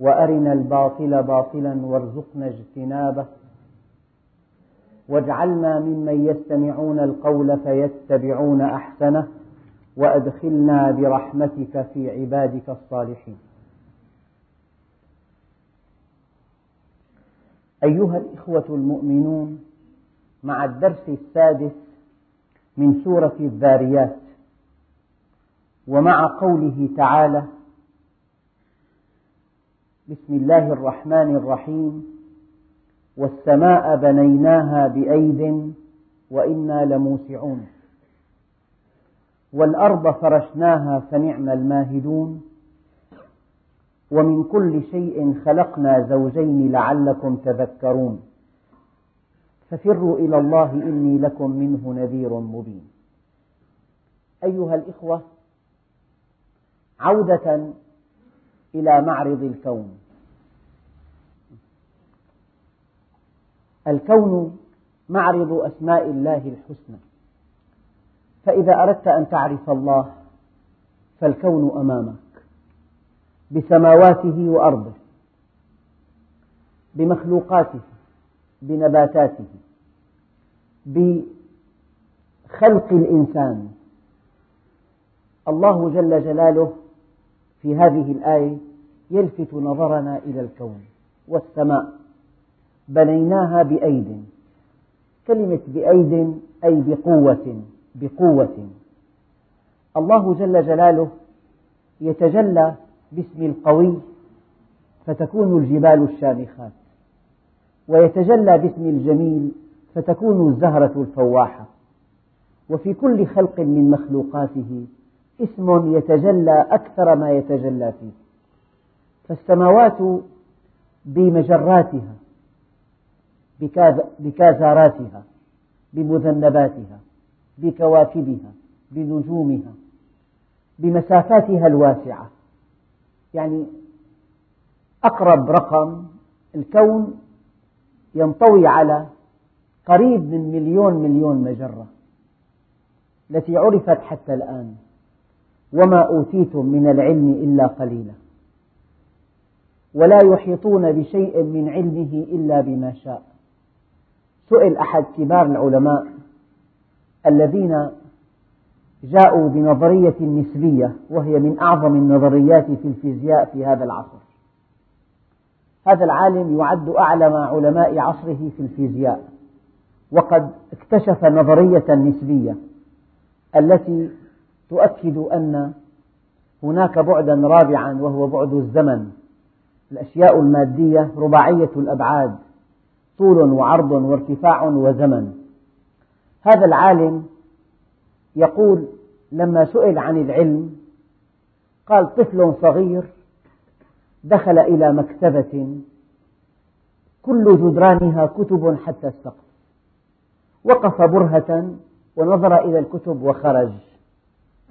وأرنا الباطل باطلا وارزقنا اجتنابه. واجعلنا ممن يستمعون القول فيتبعون أحسنه وأدخلنا برحمتك في عبادك الصالحين. أيها الإخوة المؤمنون مع الدرس السادس من سورة الذاريات ومع قوله تعالى بسم الله الرحمن الرحيم. والسماء بنيناها بأيد وإنا لموسعون. والأرض فرشناها فنعم الماهدون. ومن كل شيء خلقنا زوجين لعلكم تذكرون. ففروا إلى الله إني لكم منه نذير مبين. أيها الإخوة عودة إلى معرض الكون. الكون معرض أسماء الله الحسنى. فإذا أردت أن تعرف الله فالكون أمامك. بسماواته وأرضه. بمخلوقاته. بنباتاته. بخلق الإنسان. الله جل جلاله في هذه الآية يلفت نظرنا إلى الكون والسماء بنيناها بأيد. كلمة بأيد أي بقوة بقوة. الله جل جلاله يتجلى باسم القوي فتكون الجبال الشامخات ويتجلى باسم الجميل فتكون الزهرة الفواحة. وفي كل خلق من مخلوقاته اسم يتجلى أكثر ما يتجلى فيه. فالسماوات بمجراتها بكازاراتها بمذنباتها بكواكبها بنجومها بمسافاتها الواسعة. يعني أقرب رقم الكون ينطوي على قريب من مليون مليون مجرة التي عرفت حتى الآن وما أوتيتم من العلم إلا قليلا. ولا يحيطون بشيء من علمه إلا بما شاء. سئل أحد كبار العلماء الذين جاءوا بنظرية النسبية وهي من أعظم النظريات في الفيزياء في هذا العصر. هذا العالم يعد أعلم علماء عصره في الفيزياء وقد اكتشف نظرية النسبية التي تؤكد أن هناك بعدا رابعا وهو بعد الزمن. الأشياء المادية رباعية الأبعاد طول وعرض وارتفاع وزمن. هذا العالم يقول لما سئل عن العلم قال طفل صغير دخل إلى مكتبة كل جدرانها كتب حتى السقف وقف برهة ونظر إلى الكتب وخرج.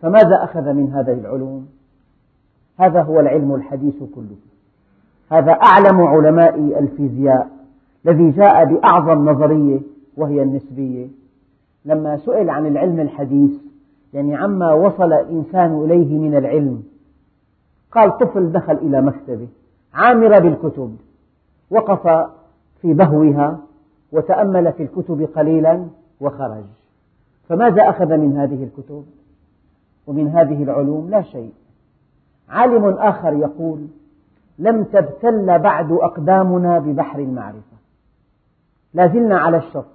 فماذا أخذ من هذه العلوم؟ هذا هو العلم الحديث كله. هذا أعلم علماء الفيزياء الذي جاء بأعظم نظرية وهي النسبية. لما سئل عن العلم الحديث يعني عما وصل الإنسان إليه من العلم قال طفل دخل إلى مكتبة عامرة بالكتب وقف في بهوها وتأمل في الكتب قليلا وخرج. فماذا أخذ من هذه الكتب؟ ومن هذه العلوم؟ لا شيء. عالم آخر يقول لم تبتل بعد أقدامنا ببحر المعرفة. لا زلنا على الشط.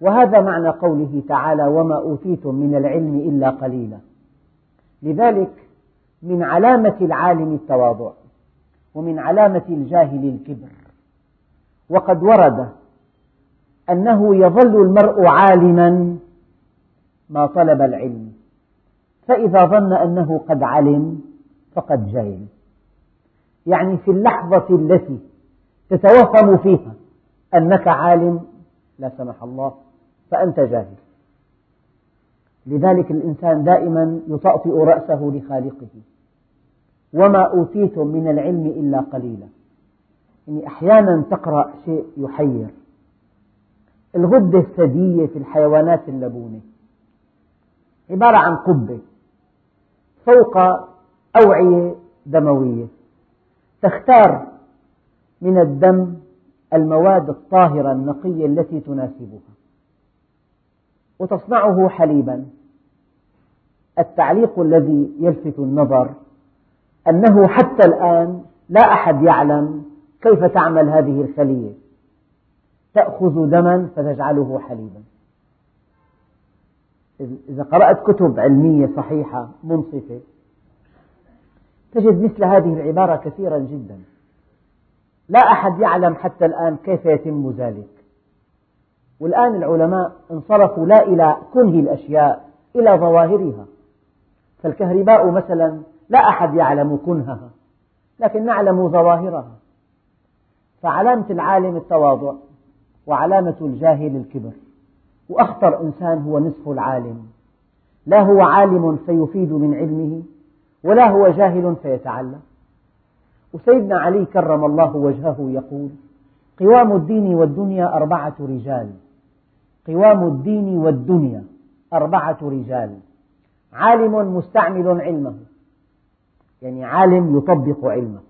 وهذا معنى قوله تعالى وما أوتيتم من العلم إلا قليلا. لذلك من علامة العالم التواضع ومن علامة الجاهل الكبر. وقد ورد أنه يظل المرء عالما ما طلب العلم. فإذا ظن أنه قد علم فقد جهل. يعني في اللحظة التي تتوهم فيها أنك عالم لا سمح الله فأنت جاهل. لذلك الإنسان دائما يطأطئ رأسه لخالقه. وما أوتيتم من العلم إلا قليلا. يعني أحيانا تقرأ شيء يحير. الغدة الثديية في الحيوانات اللبونة. عبارة عن قبة فوق أوعية دموية. تختار من الدم المواد الطاهرة النقية التي تناسبها. وتصنعه حليبا. التعليق الذي يلفت النظر أنه حتى الآن لا أحد يعلم كيف تعمل هذه الخلية. تأخذ دما فتجعله حليبا. إذا قرأت كتب علمية صحيحة منصفة تجد مثل هذه العبارة كثيرا جدا. لا أحد يعلم حتى الآن كيف يتم ذلك. والآن العلماء انصرفوا لا إلى كنه الأشياء إلى ظواهرها. فالكهرباء مثلا لا أحد يعلم كنهها لكن نعلم ظواهرها. فعلامة العالم التواضع وعلامة الجاهل الكبر وأخطر إنسان هو نصف العالم. لا هو عالم فيفيد من علمه ولا هو جاهل فيتعلم. وسيدنا علي كرم الله وجهه يقول قوام الدين والدنيا أربعة رجال. قوام الدين والدنيا أربعة رجال. عالم مستعمل علمه. يعني عالم يطبق علمه.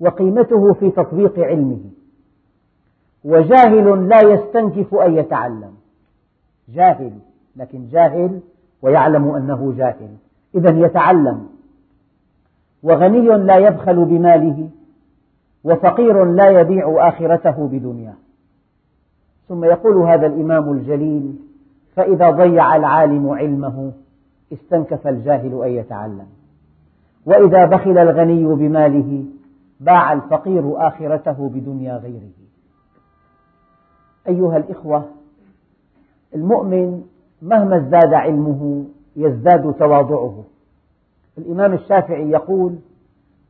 وقيمته في تطبيق علمه. وجاهل لا يستنكف أن يتعلم. جاهل لكن جاهل ويعلم أنه جاهل. إذا يتعلم. وغني لا يبخل بماله وفقير لا يبيع آخرته بدنياه. ثم يقول هذا الإمام الجليل فإذا ضيع العالم علمه استنكف الجاهل أن يتعلم. وإذا بخل الغني بماله باع الفقير آخرته بدنيا غيره. أيها الإخوة المؤمن مهما ازداد علمه يزداد تواضعه. الإمام الشافعي يقول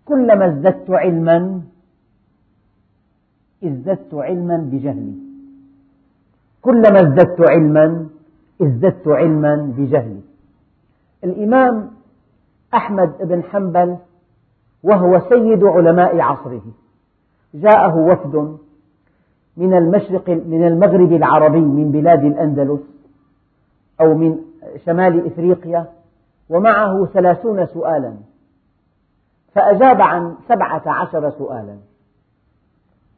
كلما ازددت علما ازددت علما بجهلي. كلما ازددت علما ازددت علما بجهلي. الإمام أحمد بن حنبل وهو سيد علماء عصره. جاءه وفد من المشرق من المغرب العربي من بلاد الأندلس أو من شمال إفريقيا ومعه ثلاثون سؤالا فأجاب عن سبعة عشر سؤالا.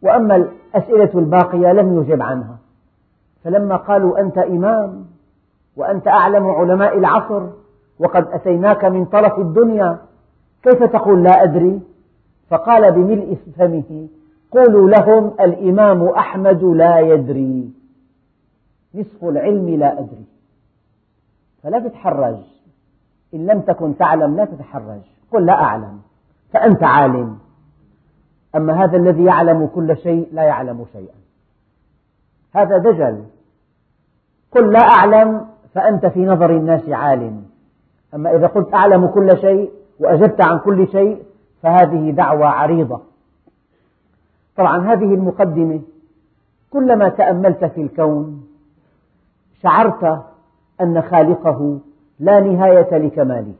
وأما الأسئلة الباقية لم يجب عنها فلما قالوا أنت إمام وأنت أعلم علماء العصر وقد أتيناك من طرف الدنيا كيف تقول لا أدري؟ فقال بملء فمه قولوا لهم الإمام أحمد لا يدري نصف العلم لا أدري. فلا تتحرج. إن لم تكن تعلم لا تتحرج. قل لا أعلم. فأنت عالم. أما هذا الذي يعلم كل شيء لا يعلم شيئا. هذا دجل. قل لا أعلم فأنت في نظر الناس عالم. أما إذا قلت أعلم كل شيء وأجبت عن كل شيء فهذه دعوة عريضة. طبعا هذه المقدمة كلما تأملت في الكون شعرت أن خالقه لا نهاية لكماله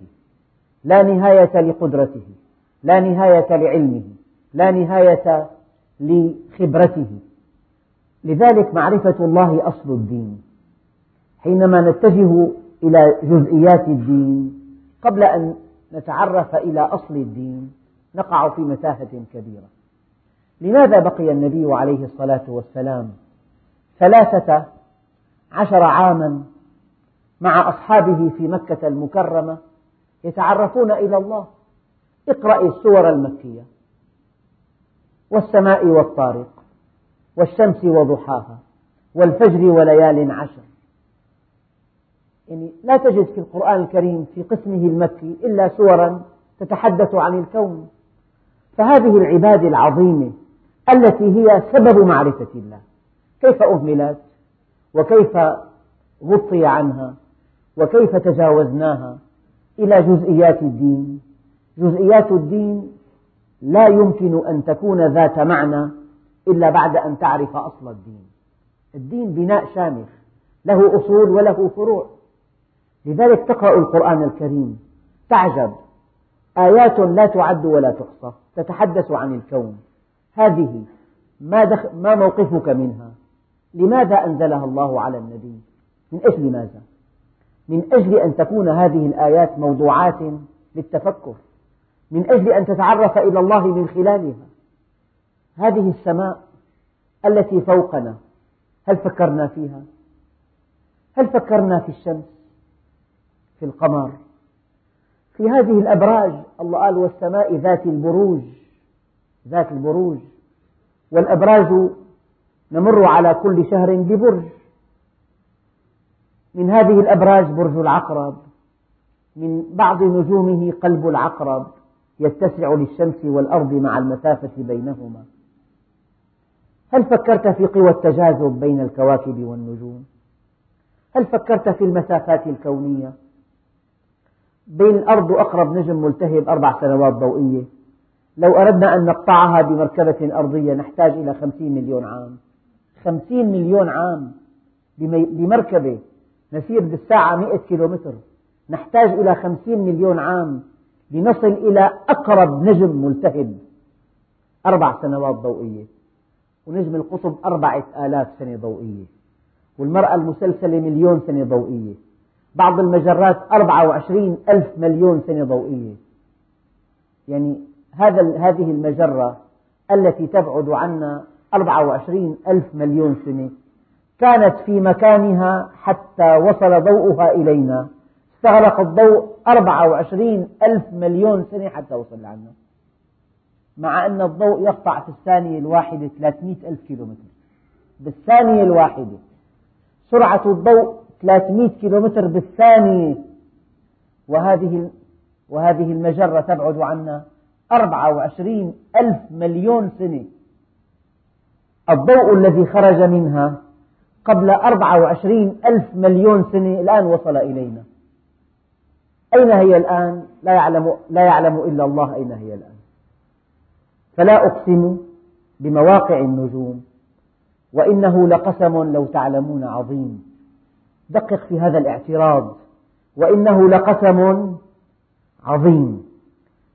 لا نهاية لقدرته لا نهاية لعلمه لا نهاية لخبرته. لذلك معرفة الله أصل الدين. حينما نتجه إلى جزئيات الدين قبل أن نتعرف إلى أصل الدين نقع في متاهة كبيرة. لماذا بقي النبي عليه الصلاة والسلام ثلاثة عشر عاما مع أصحابه في مكة المكرمة يتعرفون إلى الله. اقرأ السور المكية والسماء والطارق والشمس وضحاها والفجر وليال عشر. يعني لا تجد في القرآن الكريم في قسمه المكي إلا سورا تتحدث عن الكون. فهذه العبادة العظيمة التي هي سبب معرفة الله. كيف أهملت؟ وكيف غطي عنها؟ وكيف تجاوزناها؟ إلى جزئيات الدين. جزئيات الدين لا يمكن أن تكون ذات معنى إلا بعد أن تعرف أصل الدين. الدين بناء شامخ له أصول وله فروع. لذلك تقرأ القرآن الكريم تعجب. آيات لا تعد ولا تحصى تتحدث عن الكون. هذه ما, دخ... ما موقفك منها؟ لماذا أنزلها الله على النبي؟ من أجل ماذا؟ من أجل أن تكون هذه الآيات موضوعات للتفكر من أجل أن تتعرف إلى الله من خلالها هذه السماء التي فوقنا هل فكرنا فيها؟ هل فكرنا في الشمس؟ في القمر؟ في هذه الأبراج الله قال والسماء ذات البروج ذات البروج والأبراج نمر على كل شهر ببرج من هذه الأبراج برج العقرب من بعض نجومه قلب العقرب يتسع للشمس والأرض مع المسافة بينهما هل فكرت في قوى التجاذب بين الكواكب والنجوم؟ هل فكرت في المسافات الكونية؟ بين الأرض وأقرب نجم ملتهب أربع سنوات ضوئية لو أردنا أن نقطعها بمركبة أرضية نحتاج إلى خمسين مليون عام خمسين مليون عام بمركبة نسير بالساعة مئة كيلومتر. نحتاج إلى خمسين مليون عام لنصل إلى أقرب نجم ملتهب. أربع سنوات ضوئية. ونجم القطب أربعة آلاف سنة ضوئية. والمرأة المسلسلة مليون سنة ضوئية. بعض المجرات أربعة وعشرين ألف مليون سنة ضوئية. يعني هذا هذه المجرة التي تبعد عنا أربعة وعشرين ألف مليون سنة كانت في مكانها حتى وصل ضوءها إلينا. استغرق الضوء أربعة وعشرين ألف مليون سنة حتى وصل لعنا. مع أن الضوء يقطع في الثانية الواحدة 300 ألف كيلومتر. بالثانية الواحدة سرعة الضوء 300 كيلومتر بالثانية. وهذه وهذه المجرة تبعد عنا 24 ألف مليون سنة. الضوء الذي خرج منها قبل 24 ألف مليون سنة الآن وصل إلينا. أين هي الآن؟ لا يعلم, لا يعلم إلا الله أين هي الآن. فلا أقسم بمواقع النجوم وإنه لقسم لو تعلمون عظيم. دقق في هذا الاعتراض وإنه لقسم عظيم.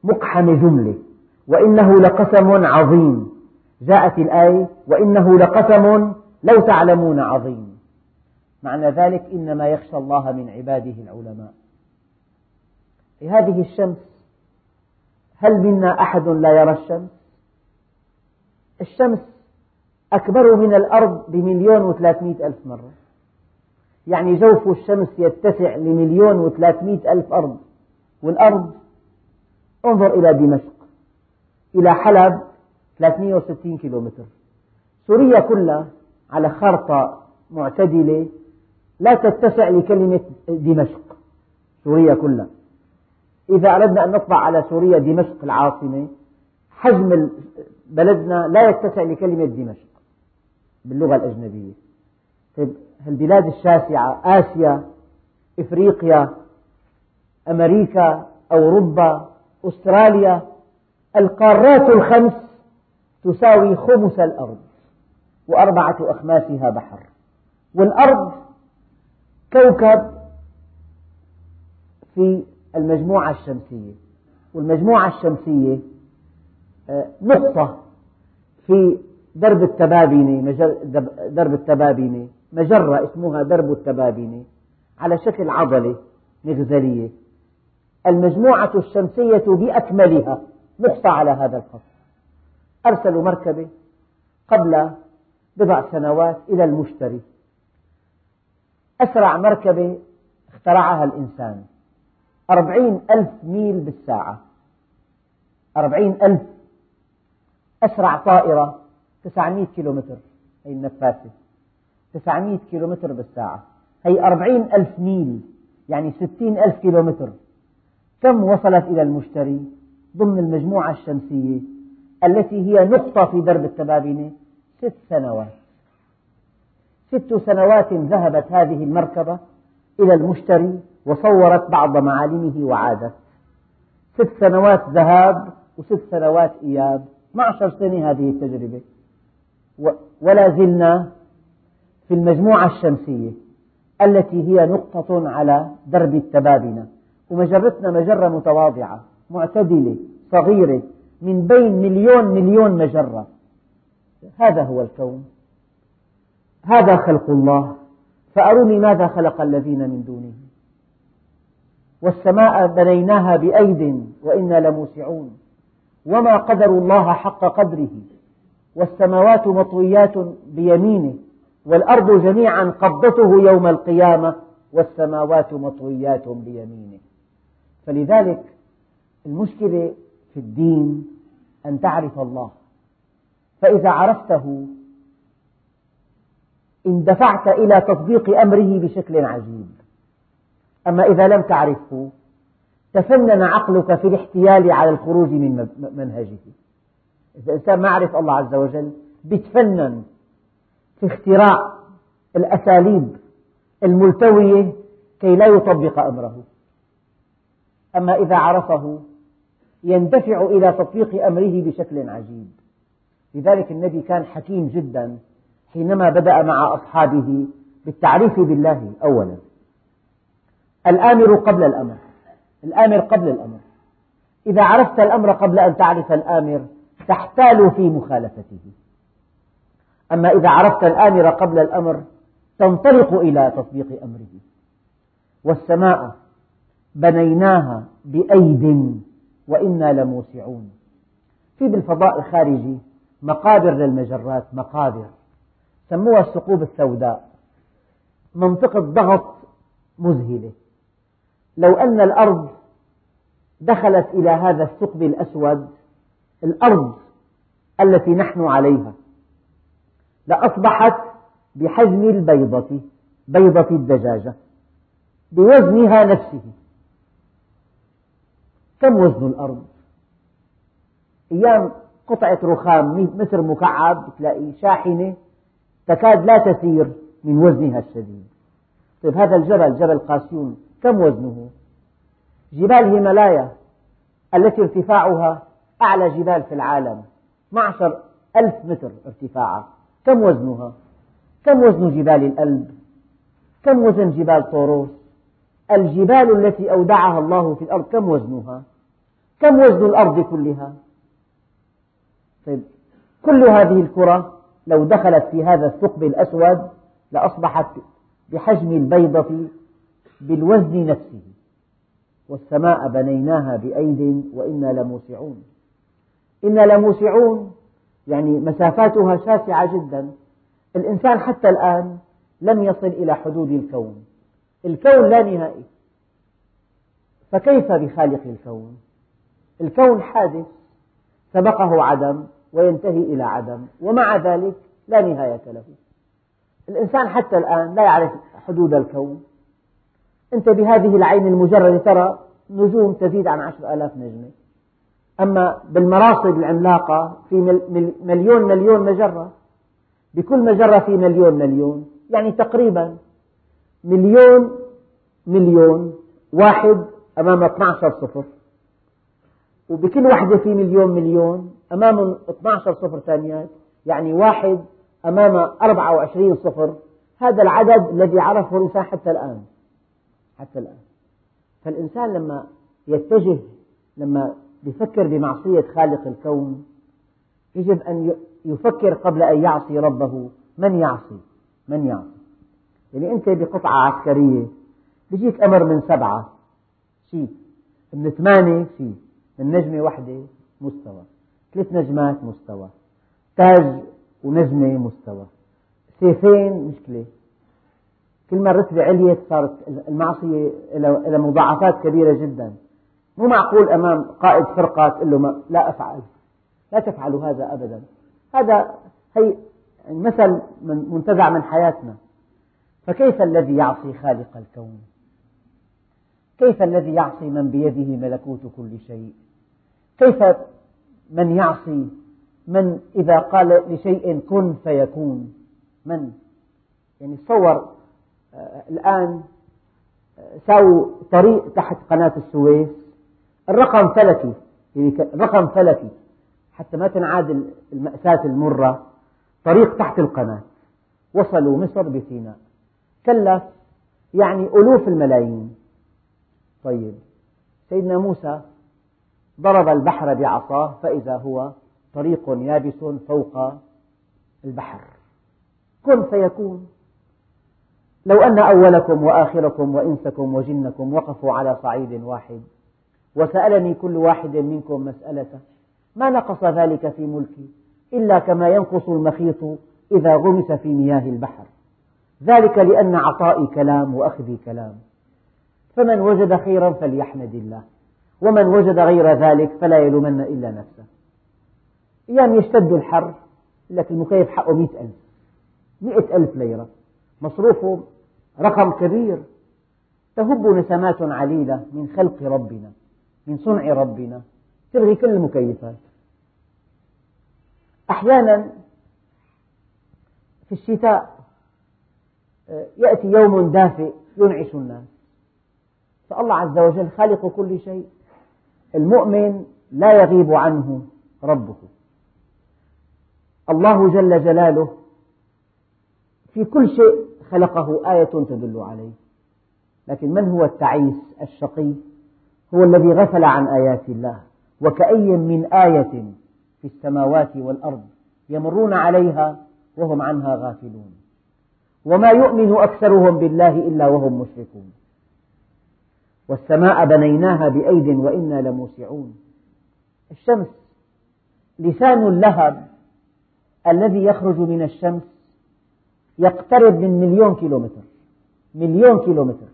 مقحم جملة وإنه لقسم عظيم. جاءت الآية وإنه لقسم لو تعلمون عظيم. معنى ذلك إنما يخشى الله من عباده العلماء. هذه الشمس هل منا أحد لا يرى الشمس؟ الشمس أكبر من الأرض بمليون وثلاثمئة ألف مرة. يعني جوف الشمس يتسع لمليون وثلاثمئة ألف أرض. والأرض انظر إلى دمشق إلى حلب 360 كيلومتر. سوريا كلها على خارطة معتدلة لا تتسع لكلمة دمشق سوريا كلها. إذا أردنا أن نطبع على سوريا دمشق العاصمة حجم بلدنا لا يتسع لكلمة دمشق باللغة الأجنبية. طيب البلاد الشاسعة آسيا إفريقيا أمريكا أوروبا أستراليا القارات الخمس تساوي خمس الأرض. وأربعة أخماسها بحر. والأرض كوكب في المجموعة الشمسية. والمجموعة الشمسية آه، نقطة في درب التبابنة درب التبابنة مجرة اسمها درب التبابنة على شكل عضلة مغزلية. المجموعة الشمسية بأكملها. نقطة على هذا الخط أرسلوا مركبة قبل بضع سنوات إلى المشتري. أسرع مركبة اخترعها الإنسان. أربعين ألف ميل بالساعة. أربعين ألف. أسرع طائرة تسعمئة كيلومتر. هي النفاثة تسعمئة كيلومتر بالساعة. هي أربعين ألف ميل يعني ستين ألف كيلومتر. كم وصلت إلى المشتري؟ ضمن المجموعة الشمسية التي هي نقطة في درب التبابنة ست سنوات. ست سنوات ذهبت هذه المركبة إلى المشتري وصورت بعض معالمه وعادت ست سنوات ذهاب وست سنوات إياب. 12 سنة هذه التجربة. ولا زلنا في المجموعة الشمسية التي هي نقطة على درب التبابنة. ومجرتنا مجرة متواضعة معتدلة صغيرة من بين مليون مليون مجرة. هذا هو الكون. هذا خلق الله. فأروني ماذا خلق الذين من دونه. والسماء بنيناها بأيد وإنا لموسعون. وما قدروا الله حق قدره. والسماوات مطويات بيمينه. والأرض جميعا قبضته يوم القيامة. والسماوات مطويات بيمينه. فلذلك المشكلة في الدين أن تعرف الله. فإذا عرفته اندفعت إلى تطبيق أمره بشكل عجيب. أما إذا لم تعرفه تفنن عقلك في الاحتيال على الخروج من منهجه. إذا الإنسان ما عرف الله عز وجل يتفنن في اختراع الأساليب الملتوية كي لا يطبق أمره. أما إذا عرفه يندفع إلى تطبيق أمره بشكل عجيب. لذلك النبي كان حكيم جدا حينما بدأ مع أصحابه بالتعريف بالله أولا. الآمر قبل الأمر الآمر قبل الأمر. إذا عرفت الأمر قبل أن تعرف الآمر تحتال في مخالفته. أما إذا عرفت الآمر قبل الأمر تنطلق إلى تطبيق أمره. والسماء بنيناها بأيد وإنا لموسعون. في بالفضاء الخارجي مقابر للمجرات مقابر. سموها الثقوب السوداء. منطقة ضغط مذهلة. لو أن الأرض دخلت إلى هذا الثقب الأسود الأرض التي نحن عليها لأصبحت بحجم البيضة بيضة الدجاجة بوزنها نفسه. كم وزن الأرض؟ أيام قطعة رخام متر مكعب تلاقي شاحنة تكاد لا تسير من وزنها الشديد طيب هذا الجبل جبل قاسيون كم وزنه؟ جبال هيمالايا التي ارتفاعها أعلى جبال في العالم 12 ألف متر ارتفاعها كم وزنها؟ كم وزن جبال الألب؟ كم وزن جبال طوروس؟ الجبال التي أودعها الله في الأرض كم وزنها؟ كم وزن الأرض كلها؟ طيب كل هذه الكرة لو دخلت في هذا الثقب الأسود لأصبحت بحجم البيضة بالوزن نفسه. والسماء بنيناها بأيد وإنا لموسعون. إنا لموسعون يعني مسافاتها شاسعة جدا. الإنسان حتى الآن لم يصل إلى حدود الكون. الكون لا نهائي. فكيف بخالق الكون؟ الكون حادث. سبقه عدم وينتهي إلى عدم ومع ذلك لا نهاية له. الإنسان حتى الآن لا يعرف حدود الكون. أنت بهذه العين المجردة ترى نجوم تزيد عن عشر آلاف نجمة. أما بالمراصد العملاقة في مليون مليون مجرة بكل مجرة في مليون مليون يعني تقريبا مليون مليون واحد أمام 12 صفر. وبكل وحدة في مليون مليون أمام 12 صفر ثانيات يعني واحد أمام 24 صفر. هذا العدد الذي عرفه الإنسان حتى الآن. حتى الآن. فالإنسان لما يتجه لما يفكر بمعصية خالق الكون يجب أن يفكر قبل أن يعصي ربه. من يعصي؟ من يعصي؟ يعني أنت بقطعة عسكرية بيجيك أمر من سبعة. شيء. من ثمانية؟ شيء. من نجمة واحدة مستوى. ثلاث نجمات مستوى. تاج ونجمة مستوى. سيفين مشكلة. كل ما الرتبة عليت صارت المعصية إلى مضاعفات كبيرة جدا. مو معقول أمام قائد فرقة تقول له ما لا أفعل. لا تفعلوا هذا أبدا. هذا هي مثل منتزع من حياتنا. فكيف الذي يعصي خالق الكون؟ كيف الذي يعصي من بيده ملكوت كل شيء؟ كيف من يعصي؟ من إذا قال لشيء كن فيكون. من؟ يعني تصور آه، الآن آه، ساووا طريق تحت قناة السويس. الرقم فلكي يعني الرقم فلكي حتى ما تنعاد المأساة المرة. طريق تحت القناة. وصلوا مصر بسيناء. كلف يعني ألوف الملايين. طيب سيدنا موسى ضرب البحر بعصاه فإذا هو طريق يابس فوق البحر. كن فيكون. لو أن أولكم وآخركم وإنسكم وجنكم وقفوا على صعيد واحد وسألني كل واحد منكم مسألة ما نقص ذلك في ملكي؟ إلا كما ينقص المخيط إذا غمس في مياه البحر. ذلك لأن عطائي كلام وأخذي كلام. فمن وجد خيرا فليحمد الله. ومن وجد غير ذلك فلا يلومن إلا نفسه. أيام يشتد الحر لك المكيف حقه مئة ألف مئة ألف ليرة. مصروفه رقم كبير. تهب نسمات عليلة من خلق ربنا من صنع ربنا تلغي كل المكيفات. أحيانا في الشتاء آه، يأتي يوم دافئ ينعش الناس. فالله عز وجل خالق كل شيء. المؤمن لا يغيب عنه ربه. الله جل جلاله في كل شيء خلقه آية تدل عليه. لكن من هو التعيس الشقي؟ هو الذي غفل عن آيات الله. وكأي من آية في السماوات والأرض يمرون عليها وهم عنها غافلون. وما يؤمن أكثرهم بالله إلا وهم مشركون. والسماء بنيناها بأيد وإنا لموسعون. الشمس لسان اللهب الذي يخرج من الشمس يقترب من مليون كيلومتر. مليون كيلومتر.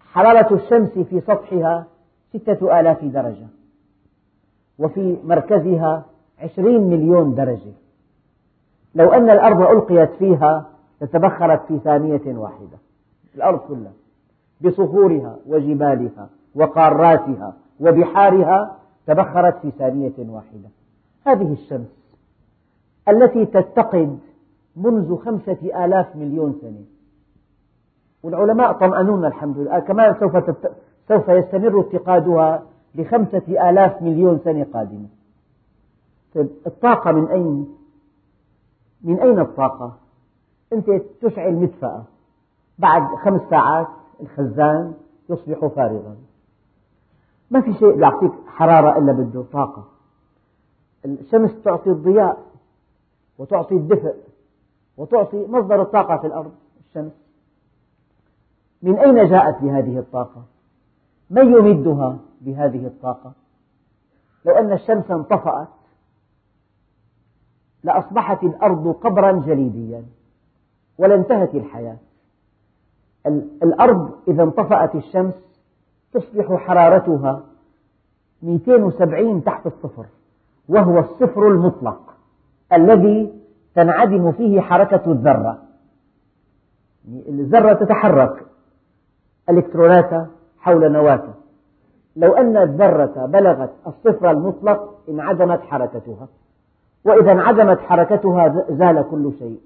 حرارة الشمس في سطحها ستة آلاف درجة. وفي مركزها عشرين مليون درجة. لو أن الأرض ألقيت فيها لتبخرت في ثانية واحدة. الأرض كلها. بصخورها وجبالها وقاراتها وبحارها تبخرت في ثانية واحدة هذه الشمس التي تتقد منذ خمسة آلاف مليون سنة والعلماء طمأنون الحمد لله كمان سوف, تت... سوف يستمر اتقادها لخمسة آلاف مليون سنة قادمة طيب الطاقة من أين؟ من أين الطاقة؟ أنت تشعل مدفأة بعد خمس ساعات الخزان يصبح فارغا ما في شيء يعطيك حرارة إلا بده طاقة الشمس تعطي الضياء وتعطي الدفء وتعطي مصدر الطاقة في الأرض الشمس من أين جاءت بهذه الطاقة؟ من يمدها بهذه الطاقة؟ لو أن الشمس انطفأت لأصبحت الأرض قبرا جليديا ولانتهت الحياة الأرض إذا انطفأت الشمس تصبح حرارتها 270 تحت الصفر وهو الصفر المطلق الذي تنعدم فيه حركة الذرة. الذرة تتحرك إلكتروناتها حول نواة لو أن الذرة بلغت الصفر المطلق انعدمت حركتها وإذا انعدمت حركتها زال كل شيء.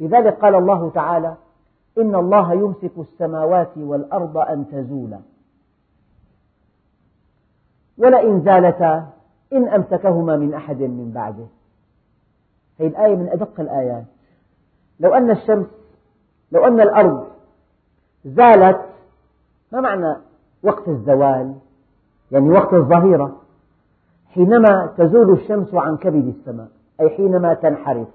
لذلك قال الله تعالى إن الله يمسك السماوات والأرض أن تزولا. ولئن زالتا إن أمسكهما من أحد من بعده. هذه الآية من أدق الآيات. لو أن الشمس لو أن الأرض زالت ما معنى وقت الزوال؟ يعني وقت الظهيرة. حينما تزول الشمس عن كبد السماء أي حينما تنحرف.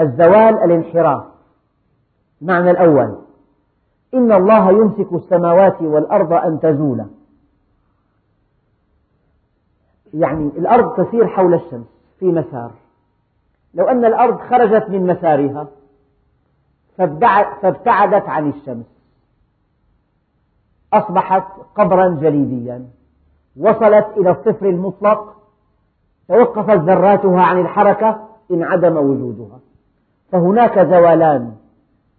الزوال الانحراف. المعنى الأول. إن الله يمسك السماوات والأرض أن تزولا يعني الأرض تسير حول الشمس في مسار. لو أن الأرض خرجت من مسارها فابتعدت عن الشمس. أصبحت قبرا جليديا. وصلت إلى الصفر المطلق. توقفت ذراتها عن الحركة انعدم وجودها. فهناك زوالان.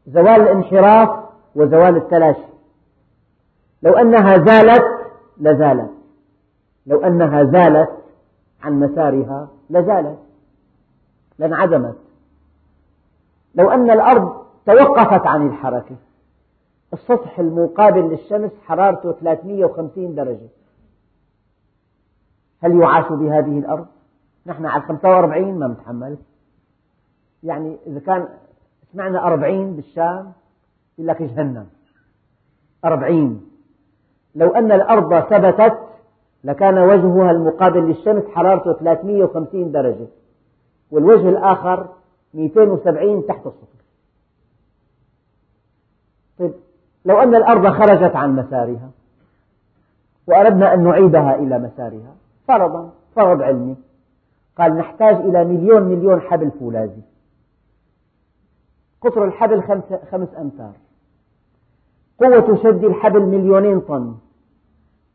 زوال الانحراف وزوال التلاشي. لو أنها زالت لزالت. لو أنها زالت عن مسارها لزالت. لانعدمت. لو أن الأرض توقفت عن الحركة. السطح المقابل للشمس حرارته 350 درجة. هل يعاش بهذه الأرض؟ نحن على 45 ما نتحمل يعني إذا كان سمعنا أربعين بالشام يقول لك جهنم. أربعين. لو أن الأرض ثبتت لكان وجهها المقابل للشمس حرارته 350 درجة والوجه الآخر 270 تحت الصفر. طيب لو أن الأرض خرجت عن مسارها وأردنا أن نعيدها إلى مسارها فرضا فرض علمي. قال نحتاج إلى مليون مليون حبل فولاذي. قطر الحبل خمس أمتار. قوة شد الحبل مليونين طن.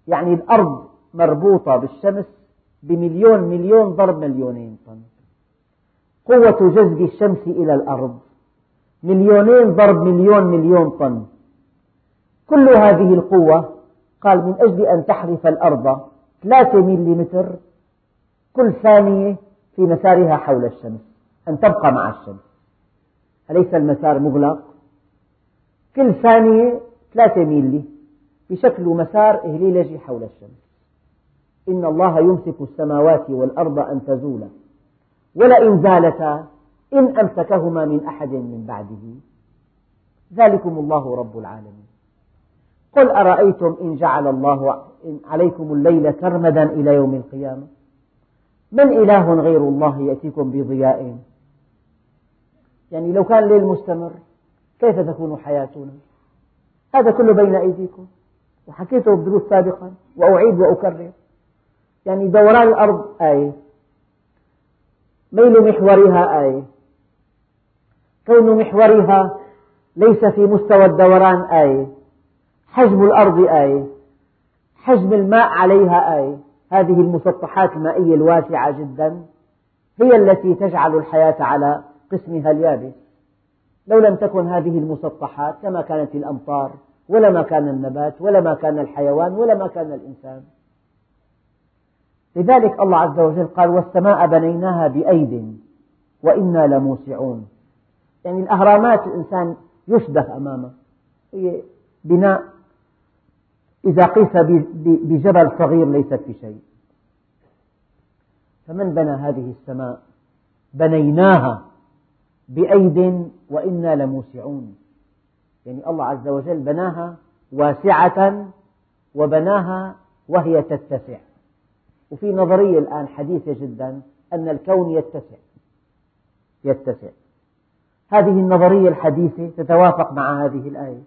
يعني الأرض مربوطة بالشمس بمليون مليون ضرب مليونين طن. قوة جذب الشمس إلى الأرض مليونين ضرب مليون مليون طن. كل هذه القوة قال من أجل أن تحرف الأرض ثلاثة مليمتر كل ثانية في مسارها حول الشمس أن تبقى مع الشمس. أليس المسار مغلق؟ كل ثانية ثلاثة ميلي بشكل مسار إهليلجي حول الشمس. إن الله يمسك السماوات والأرض أن تزولا ولئن زالتا إن أمسكهما من أحد من بعده. ذلكم الله رب العالمين. قل أرأيتم إن جعل الله عليكم الليل سرمدا إلى يوم القيامة؟ من إله غير الله يأتيكم بضياء؟ يعني لو كان الليل مستمر كيف تكون حياتنا؟ هذا كله بين أيديكم. وحكيته بدروس سابقا وأعيد وأكرر. يعني دوران الأرض آية. ميل محورها آية. كون محورها ليس في مستوى الدوران آية. حجم الأرض آية. حجم الماء عليها آية. هذه المسطحات المائية الواسعة جدا. هي التي تجعل الحياة على قسمها اليابس لو لم تكن هذه المسطحات لما كانت الأمطار ولا ما كان النبات ولا ما كان الحيوان ولا ما كان الإنسان. لذلك الله عز وجل قال والسماء بنيناها بأيد وإنا لموسعون. يعني الأهرامات الإنسان يشبه أمامه. هي بناء إذا قيس بجبل صغير ليست بشيء. فمن بنى هذه السماء؟ بنيناها. بأيد وإنا لموسعون. يعني الله عز وجل بناها واسعة وبناها وهي تتسع. وفي نظرية الآن حديثة جدا أن الكون يتسع. يتسع. هذه النظرية الحديثة تتوافق مع هذه الآية.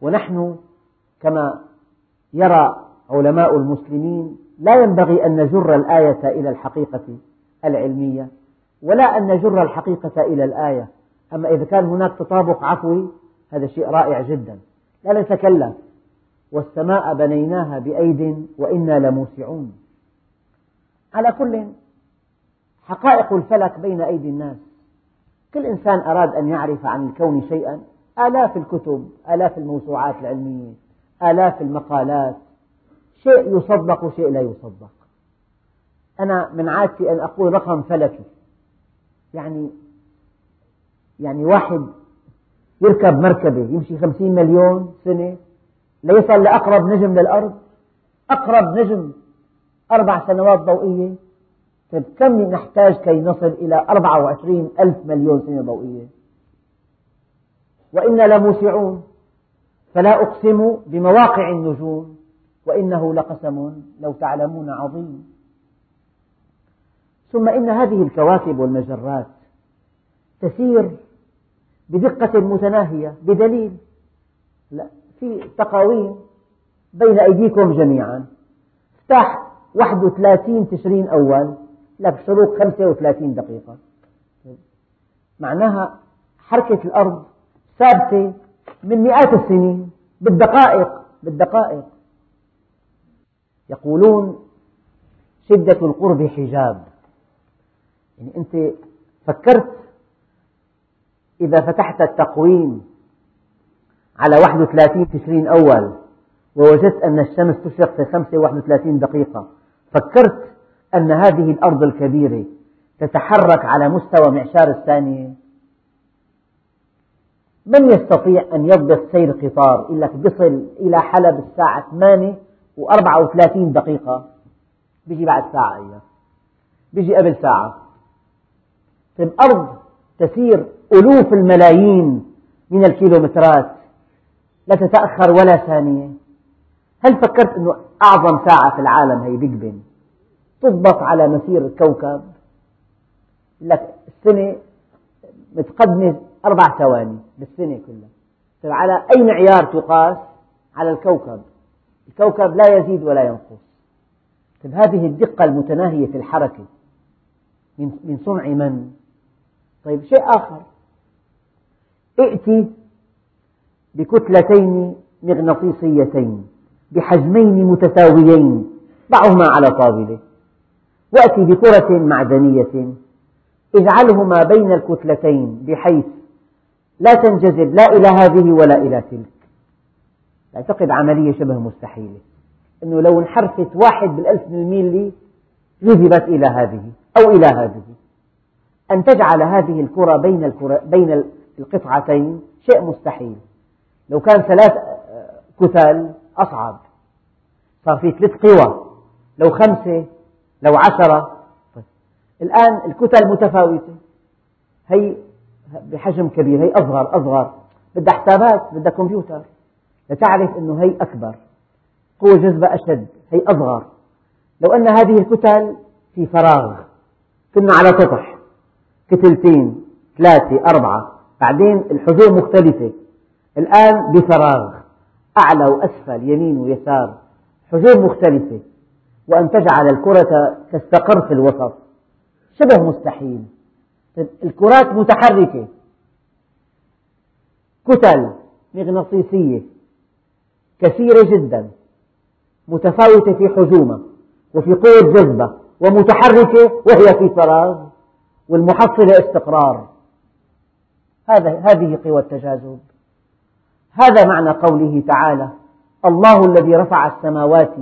ونحن كما يرى علماء المسلمين لا ينبغي أن نجر الآية إلى الحقيقة العلمية. ولا أن نجر الحقيقة إلى الآية. أما إذا كان هناك تطابق عفوي هذا شيء رائع جدا. لا نتكلف والسماء بنيناها بأيد وإنا لموسعون. على كل حقائق الفلك بين أيدي الناس. كل إنسان أراد أن يعرف عن الكون شيئا. آلاف الكتب آلاف الموسوعات العلمية آلاف المقالات. شيء يصدق وشيء لا يصدق. أنا من عادتي أن أقول رقم فلكي. يعني يعني واحد يركب مركبة يمشي خمسين مليون سنة ليصل لأقرب نجم للأرض. أقرب نجم أربع سنوات ضوئية. طيب كم نحتاج كي نصل إلى أربعة وعشرين ألف مليون سنة ضوئية؟ وإنا لموسعون. فلا أقسم بمواقع النجوم. وإنه لقسم لو تعلمون عظيم. ثم إن هذه الكواكب والمجرات تسير بدقة متناهية بدليل لا في تقاويم بين أيديكم جميعا. افتح 31 تشرين أول لك شروق 35 دقيقة. معناها حركة الأرض ثابتة من مئات السنين. بالدقائق بالدقائق. يقولون شدة القرب حجاب. يعني أنت فكرت إذا فتحت التقويم على 31 تشرين أول ووجدت أن الشمس تشرق في 35 دقيقة فكرت أن هذه الأرض الكبيرة تتحرك على مستوى معشار الثانية من يستطيع أن يضبط سير قطار يقول لك بصل إلى حلب الساعة 8 و34 دقيقة؟ بيجي بعد ساعة أيضا بيجي قبل ساعة. طيب أرض تسير ألوف الملايين من الكيلومترات. لا تتأخر ولا ثانية. هل فكرت أنه أعظم ساعة في العالم هي بيج بن تضبط على مسير الكوكب. لك السنة متقدمة أربع ثواني بالسنة كلها. طيب على أي معيار تقاس؟ على الكوكب. الكوكب لا يزيد ولا ينقص. طيب هذه الدقة المتناهية في الحركة. من صنع من؟ طيب شيء آخر. ائتي بكتلتين مغناطيسيتين بحجمين متساويين ضعهما على طاولة. وأتي بكرة معدنية. اجعلهما بين الكتلتين بحيث لا تنجذب لا إلى هذه ولا إلى تلك. أعتقد عملية شبه مستحيلة أنه لو انحرفت واحد بالألف من الميلي جذبت إلى هذه أو إلى هذه. أن تجعل هذه الكرة بين, الكرة بين القطعتين شيء مستحيل. لو كان ثلاث كتل أصعب. صار في ثلاث قوى. لو خمسة لو عشرة. الآن الكتل متفاوتة. هي بحجم كبير هي أصغر أصغر. بدها حسابات بدها كمبيوتر. لتعرف أنه هي أكبر. قوة جذبة أشد هي أصغر. لو أن هذه الكتل في فراغ كنا على سطح. كتلتين ثلاثة أربعة. بعدين الحجوم مختلفة. الآن بفراغ. أعلى وأسفل يمين ويسار. حجوم مختلفة. وأن تجعل الكرة تستقر في الوسط. شبه مستحيل. الكرات متحركة. كتل مغناطيسية. كثيرة جدا. متفاوتة في حجومها. وفي قوة جذبة ومتحركة وهي في فراغ. والمحصلة استقرار. هذا هذه قوى التجاذب. هذا معنى قوله تعالى الله الذي رفع السماوات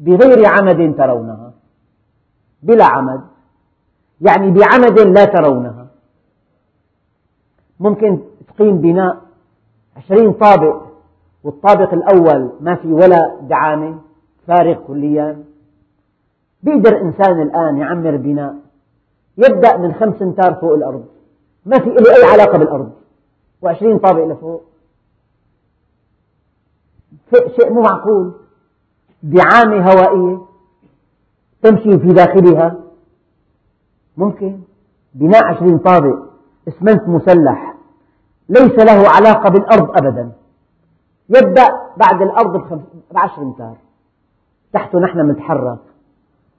بغير عمد ترونها. بلا عمد. يعني بعمد لا ترونها. ممكن تقيم بناء عشرين طابق والطابق الأول ما في ولا دعامة فارغ كليا. بيقدر إنسان الآن يعمر بناء يبدأ من خمس أمتار فوق الأرض. ما في له أي علاقة بالأرض. وعشرين طابق لفوق. شيء مو معقول. دعامة هوائية تمشي في داخلها. ممكن. بناء عشرين طابق. اسمنت مسلح. ليس له علاقة بالأرض أبدا. يبدأ بعد الأرض بعشر أمتار تحته نحن نتحرك.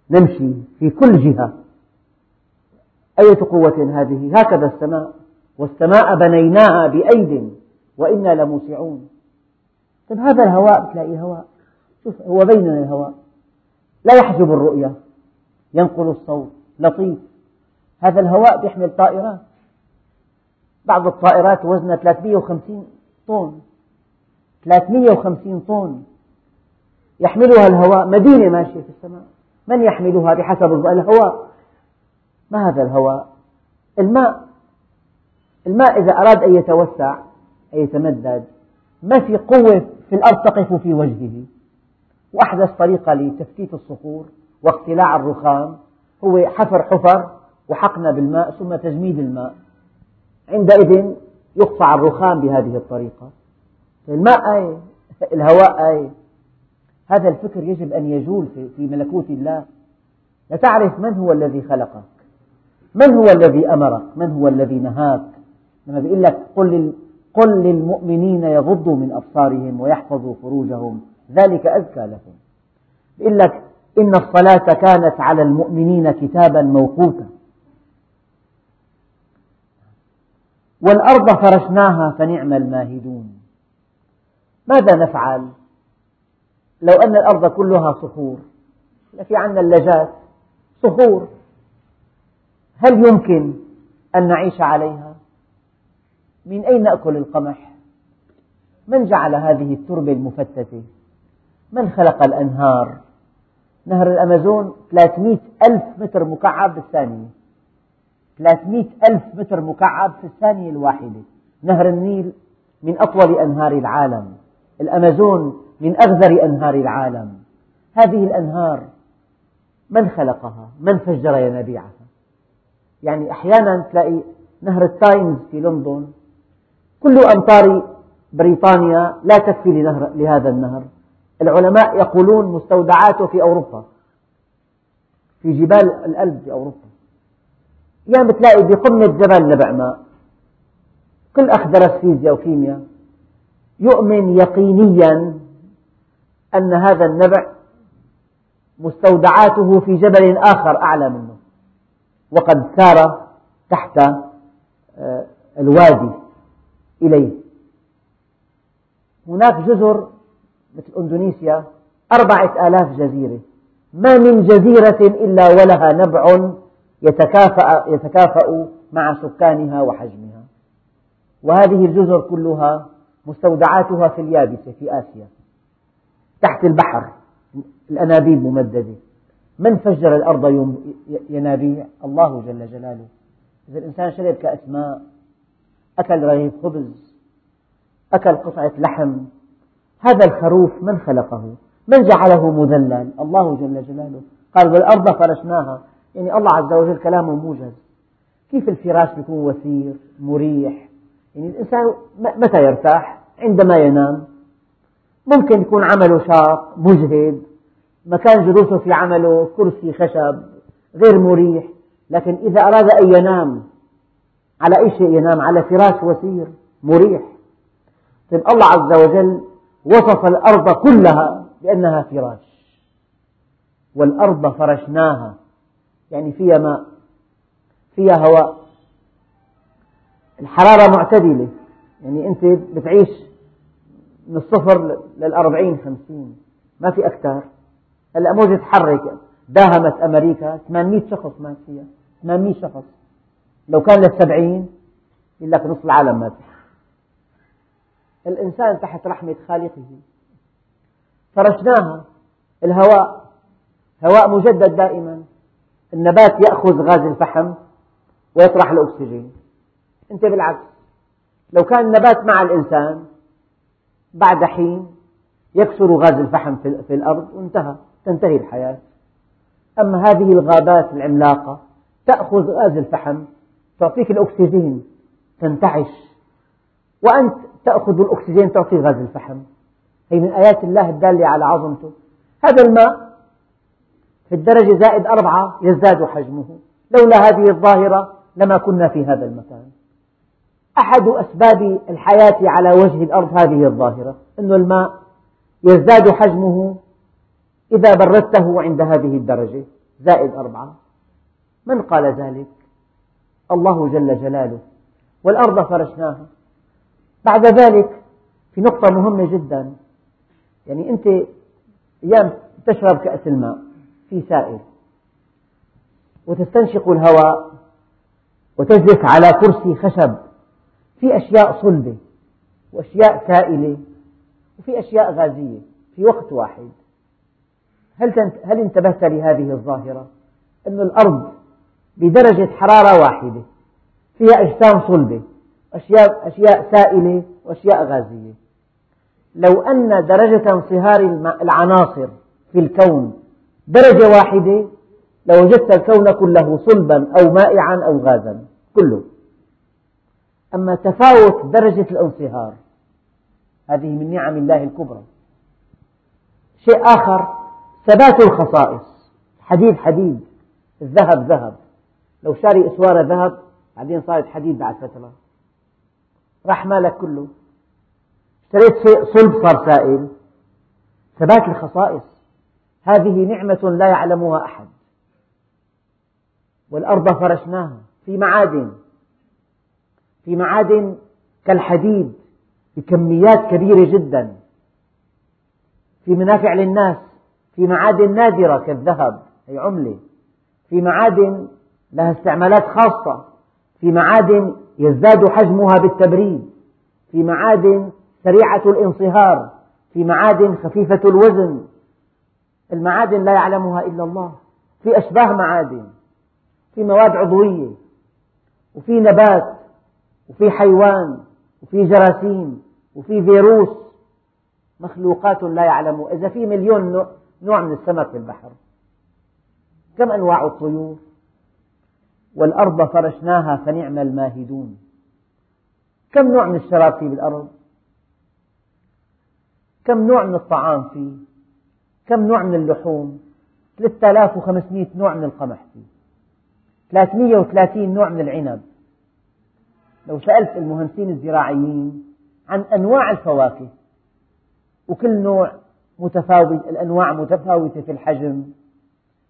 نمشي في كل جهة. أية قوة هذه؟ هكذا السماء. والسماء بنيناها بأيد وإنا لموسعون. طيب هذا الهواء تلاقي هواء. شوف هو بيننا الهواء؟ لا يحجب الرؤية. ينقل الصوت. لطيف. هذا الهواء يحمل طائرات. بعض الطائرات وزنها 350 طن. 350 طن. يحملها الهواء. مدينة ماشية في السماء. من يحملها؟ بحسب الهواء. ما هذا الهواء؟ الماء. الماء إذا أراد أن يتوسع أن يتمدد ما في قوة في الأرض تقف في وجهه. وأحدث طريقة لتفتيت الصخور واقتلاع الرخام. هو حفر حفر وحقن بالماء ثم تجميد الماء. عندئذ يقطع الرخام بهذه الطريقة. الماء آية الهواء آية هذا الفكر يجب أن يجول في ملكوت الله. لتعرف من هو الذي خلقك من هو الذي أمرك؟ من هو الذي نهاك؟ لما بيقول لك قل قل للمؤمنين يغضوا من أبصارهم ويحفظوا فروجهم. ذلك أزكى لهم. يقول لك إن الصلاة كانت على المؤمنين كتابا موقوتا. والأرض فرشناها فنعم الماهدون. ماذا نفعل؟ لو أن الأرض كلها صخور. في عندنا اللجات صخور. هل يمكن أن نعيش عليها؟ من أين نأكل القمح؟ من جعل هذه التربة المفتتة؟ من خلق الأنهار؟ نهر الأمازون 300 ألف متر مكعب بالثانية 300 ألف متر مكعب في الثانية الواحدة. نهر النيل من أطول أنهار العالم. الأمازون من أغزر أنهار العالم. هذه الأنهار من خلقها؟ من فجر ينابيعها؟ يعني أحيانا تلاقي نهر التايمز في لندن. كل أمطار بريطانيا لا تكفي لنهر لهذا النهر. العلماء يقولون مستودعاته في أوروبا. في جبال الألب في أوروبا. أيام بتلاقي بقمة جبل نبع ماء. كل أخ درس فيزياء وكيمياء يؤمن يقينيا أن هذا النبع مستودعاته في جبل آخر أعلى منه. وقد سار تحت آه، الوادي إليه. هناك جزر مثل إندونيسيا أربعة آلاف جزيرة. ما من جزيرة إلا ولها نبع يتكافأ, يتكافأ مع سكانها وحجمها. وهذه الجزر كلها مستودعاتها في اليابسة في آسيا تحت البحر الأنابيب ممددة. من فجر الأرض ينابيع الله جل جلاله؟ إذا الإنسان شرب كأس ماء أكل رغيف خبز أكل قطعة لحم هذا الخروف من خلقه؟ من جعله مذلل الله جل جلاله. قال والأرض فرشناها. يعني الله عز وجل كلامه موجز. كيف الفراش يكون وثير مريح؟ يعني الإنسان متى يرتاح؟ عندما ينام. ممكن يكون عمله شاق مجهد. مكان جلوسه في عمله كرسي خشب غير مريح لكن إذا أراد أن ينام على أي شيء ينام على فراش وثير مريح. طيب الله عز وجل وصف الأرض كلها بأنها فراش والأرض فرشناها يعني فيها ماء فيها هواء. الحرارة معتدلة يعني أنت بتعيش من الصفر للأربعين خمسين ما في أكثر هلا موجة تحرك داهمت أمريكا. 800 شخص مات فيها. 800 شخص. لو كان للسبعين يقول لك نصف العالم مات. الإنسان تحت رحمة خالقه. فرشناها. الهواء. هواء مجدد دائما. النبات يأخذ غاز الفحم ويطرح الأكسجين. أنت بالعكس. لو كان النبات مع الإنسان بعد حين يكسر غاز الفحم في الأرض وانتهى. تنتهي الحياة. أما هذه الغابات العملاقة تأخذ غاز الفحم تعطيك الأكسجين تنتعش. وأنت تأخذ الأكسجين تعطي غاز الفحم. هي من آيات الله الدالة على عظمته. هذا الماء في الدرجة زائد أربعة يزداد حجمه. لولا هذه الظاهرة لما كنا في هذا المكان. أحد أسباب الحياة على وجه الأرض هذه الظاهرة أن الماء يزداد حجمه إذا بردته عند هذه الدرجة زائد أربعة. من قال ذلك؟ الله جل جلاله. والأرض فرشناها. بعد ذلك في نقطة مهمة جدا. يعني أنت أيام تشرب كأس الماء في سائل وتستنشق الهواء وتجلس على كرسي خشب في أشياء صلبة وأشياء سائلة وفي أشياء غازية في وقت واحد. هل هل انتبهت لهذه الظاهرة؟ أن الأرض بدرجة حرارة واحدة فيها أجسام صلبة أشياء أشياء سائلة وأشياء غازية. لو أن درجة انصهار العناصر في الكون درجة واحدة لوجدت الكون كله صلبا أو مائعا أو غازا كله. أما تفاوت درجة الانصهار هذه من نعم الله الكبرى. شيء آخر ثبات الخصائص. حديد حديد. الذهب ذهب. لو شاري إسوارة ذهب بعدين صارت حديد بعد فترة. راح مالك كله. اشتريت صلب صار سائل. ثبات الخصائص. هذه نعمة لا يعلمها أحد. والأرض فرشناها في معادن. في معادن كالحديد بكميات كبيرة جدا. في منافع للناس. في معادن نادرة كالذهب هي عملة. في معادن لها استعمالات خاصة. في معادن يزداد حجمها بالتبريد. في معادن سريعة الانصهار. في معادن خفيفة الوزن. المعادن لا يعلمها إلا الله. في أشباه معادن. في مواد عضوية. وفي نبات. وفي حيوان. وفي جراثيم. وفي فيروس. مخلوقات لا يعلمون. إذا في مليون نوع من السمك في البحر. كم أنواع الطيور؟ والأرض فرشناها فنعم الماهدون. كم نوع من الشراب في بالأرض كم نوع من الطعام فيه؟ كم نوع من اللحوم؟ 3500 نوع من القمح فيه. 330 نوع من العنب. لو سألت المهندسين الزراعيين عن أنواع الفواكه وكل نوع متفاوت الأنواع متفاوتة في الحجم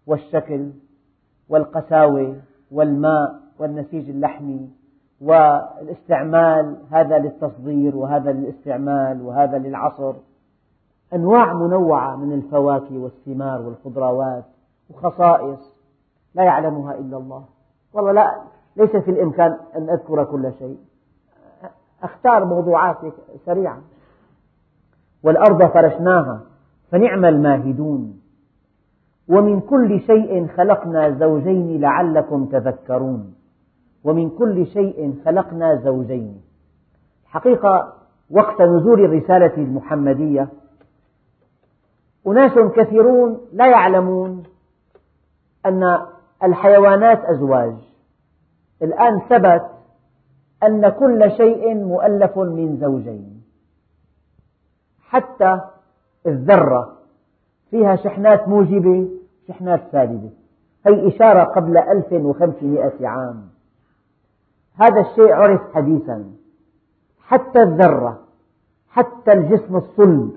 والشكل والقساوة والماء والنسيج اللحمي والاستعمال هذا للتصدير وهذا للاستعمال وهذا للعصر. أنواع منوعة من الفواكه والثمار والخضروات وخصائص لا يعلمها إلا الله. والله لا ليس في الإمكان أن أذكر كل شيء. أختار موضوعات سريعة والأرض فرشناها. فنعم الماهدون. ومن كل شيء خلقنا زوجين لعلكم تذكرون. ومن كل شيء خلقنا زوجين. حقيقة وقت نزول الرسالة المحمدية أناس كثيرون لا يعلمون أن الحيوانات أزواج. الآن ثبت أن كل شيء مؤلف من زوجين. حتى الذرة. فيها شحنات موجبة شحنات سالبة هي إشارة قبل 1500 عام. هذا الشيء عرف حديثا. حتى الذرة حتى الجسم الصلب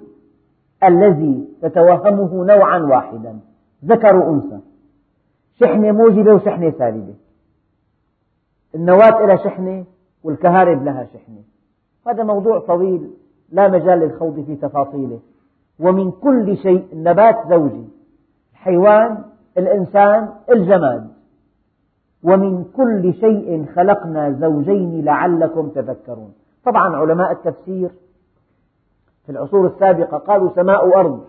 الذي تتوهمه نوعا واحدا. ذكر وأنثى شحنة موجبة وشحنة سالبة النواة لها شحنة والكهارب لها شحنة. هذا موضوع طويل لا مجال للخوض في تفاصيله. ومن كل شيء النبات زوجي الحيوان الإنسان الجماد. ومن كل شيء خلقنا زوجين لعلكم تذكرون. طبعا علماء التفسير في العصور السابقة قالوا سماء وأرض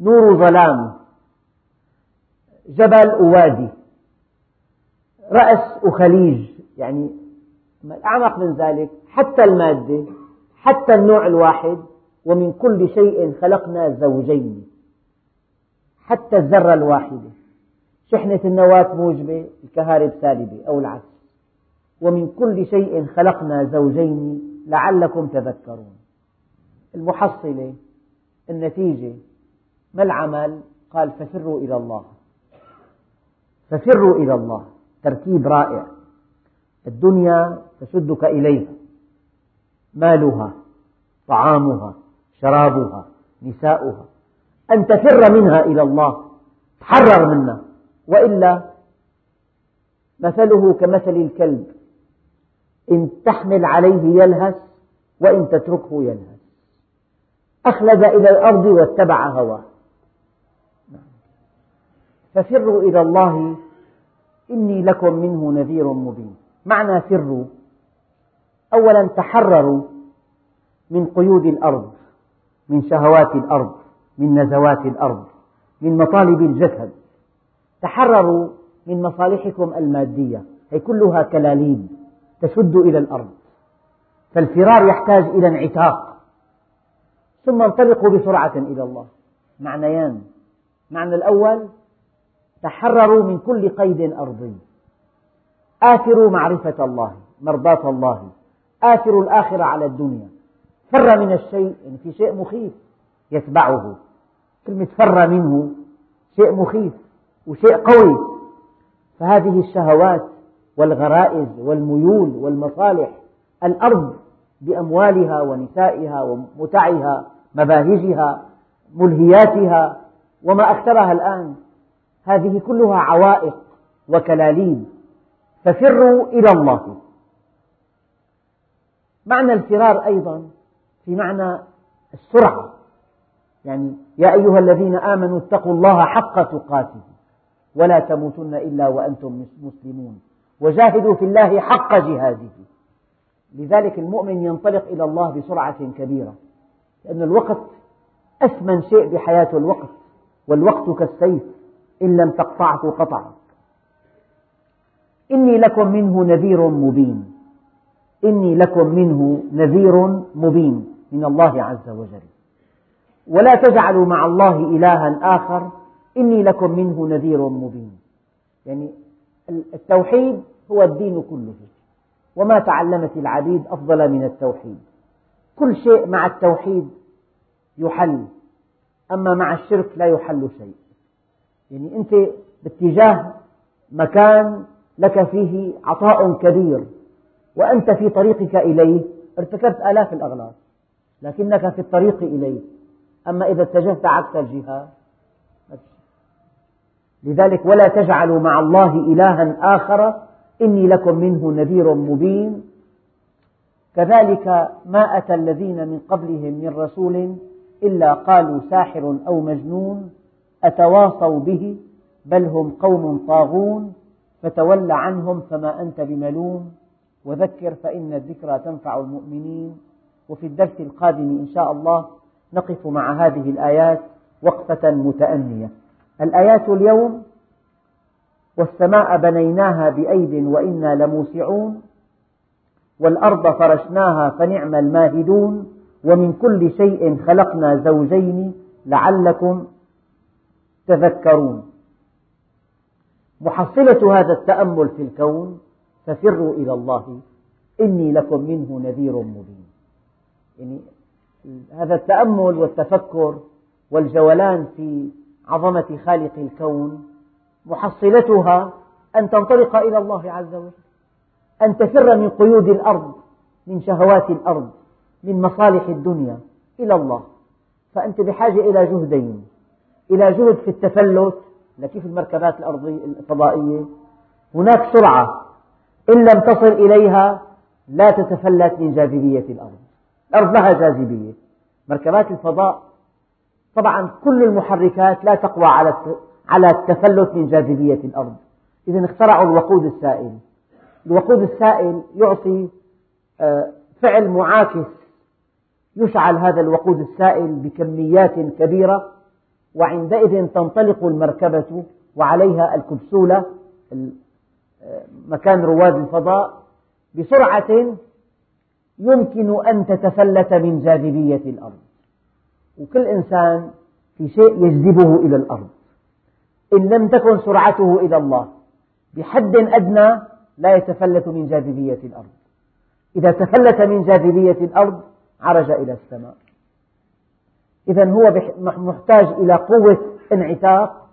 نور ظلام جبل ووادي رأس وخليج يعني الأعمق من ذلك حتى المادة حتى النوع الواحد. ومن كل شيء خلقنا زوجين حتى الذرة الواحدة. شحنة النواة موجبة الكهارب سالبة أو العكس. ومن كل شيء خلقنا زوجين لعلكم تذكرون. المحصلة النتيجة ما العمل؟ قال ففروا إلى الله. ففروا إلى الله. تركيب رائع. الدنيا تشدك إليها. مالها طعامها شرابها نساؤها. أن تفر منها إلى الله تحرر منها وإلا مثله كمثل الكلب إن تحمل عليه يلهث وإن تتركه يلهث أخلد إلى الأرض واتبع هواه. ففروا إلى الله إني لكم منه نذير مبين. معنى فروا أولا تحرروا من قيود الأرض. من شهوات الأرض من نزوات الأرض من مطالب الجسد. تحرروا من مصالحكم المادية هي كلها كلاليب تشد إلى الأرض. فالفرار يحتاج إلى انعتاق. ثم انطلقوا بسرعة إلى الله. معنيان. معنى الأول تحرروا من كل قيد أرضي. آثروا معرفة الله مرضاة الله. آثروا الآخرة على الدنيا. فر من الشيء يعني في شيء مخيف يتبعه. كلمة فر منه شيء مخيف وشيء قوي. فهذه الشهوات والغرائز والميول والمصالح الأرض بأموالها ونسائها ومتعها مباهجها ملهياتها وما أكثرها الآن. هذه كلها عوائق وكلاليب ففروا إلى الله. معنى الفرار أيضا في معنى السرعة. يعني يا أيها الذين آمنوا اتقوا الله حق تقاته ولا تموتن إلا وأنتم مسلمون وجاهدوا في الله حق جهاده. لذلك المؤمن ينطلق إلى الله بسرعة كبيرة لأن الوقت أثمن شيء بحياته الوقت والوقت كالسيف إن لم تقطعه قطعك. إني لكم منه نذير مبين. إني لكم منه نذير مبين. من الله عز وجل. ولا تجعلوا مع الله إلها آخر إني لكم منه نذير مبين. يعني التوحيد هو الدين كله وما تعلمت العبيد أفضل من التوحيد. كل شيء مع التوحيد يحل أما مع الشرك لا يحل شيء. يعني أنت باتجاه مكان لك فيه عطاء كبير وأنت في طريقك إليه ارتكبت آلاف الأغلاط. لكنك في الطريق إليه. أما إذا اتجهت عكس الجهة لذلك ولا تجعلوا مع الله إلها آخر إني لكم منه نذير مبين. كذلك ما أتى الذين من قبلهم من رسول إلا قالوا ساحر أو مجنون أتواصوا به بل هم قوم طاغون فتول عنهم فما أنت بملوم. وذكر فإن الذكرى تنفع المؤمنين. وفي الدرس القادم إن شاء الله نقف مع هذه الآيات وقفة متأنية. الآيات اليوم والسماء بنيناها بأيد وإنا لموسعون والأرض فرشناها فنعم الماهدون ومن كل شيء خلقنا زوجين لعلكم تذكرون. محصلة هذا التأمل في الكون ففروا إلى الله إني لكم منه نذير مبين. يعني هذا التأمل والتفكر والجولان في عظمة خالق الكون محصلتها أن تنطلق إلى الله عز وجل أن تفر من قيود الأرض من شهوات الأرض من مصالح الدنيا إلى الله. فأنت بحاجة إلى جهدين إلى جهد في التفلت لكيف المركبات الأرضية الفضائية. هناك سرعة إن لم تصل إليها لا تتفلت من جاذبية الأرض. الأرض لها جاذبية. مركبات الفضاء طبعا كل المحركات لا تقوى على التفلت من جاذبية الأرض. إذا اخترعوا الوقود السائل. الوقود السائل يعطي آه، فعل معاكس يشعل هذا الوقود السائل بكميات كبيرة وعندئذ تنطلق المركبة وعليها الكبسولة آه، مكان رواد الفضاء بسرعة يمكن أن تتفلت من جاذبية الأرض. وكل إنسان في شيء يجذبه إلى الأرض. إن لم تكن سرعته إلى الله بحد أدنى لا يتفلت من جاذبية الأرض. إذا تفلت من جاذبية الأرض عرج إلى السماء. إذا هو محتاج إلى قوة انعتاق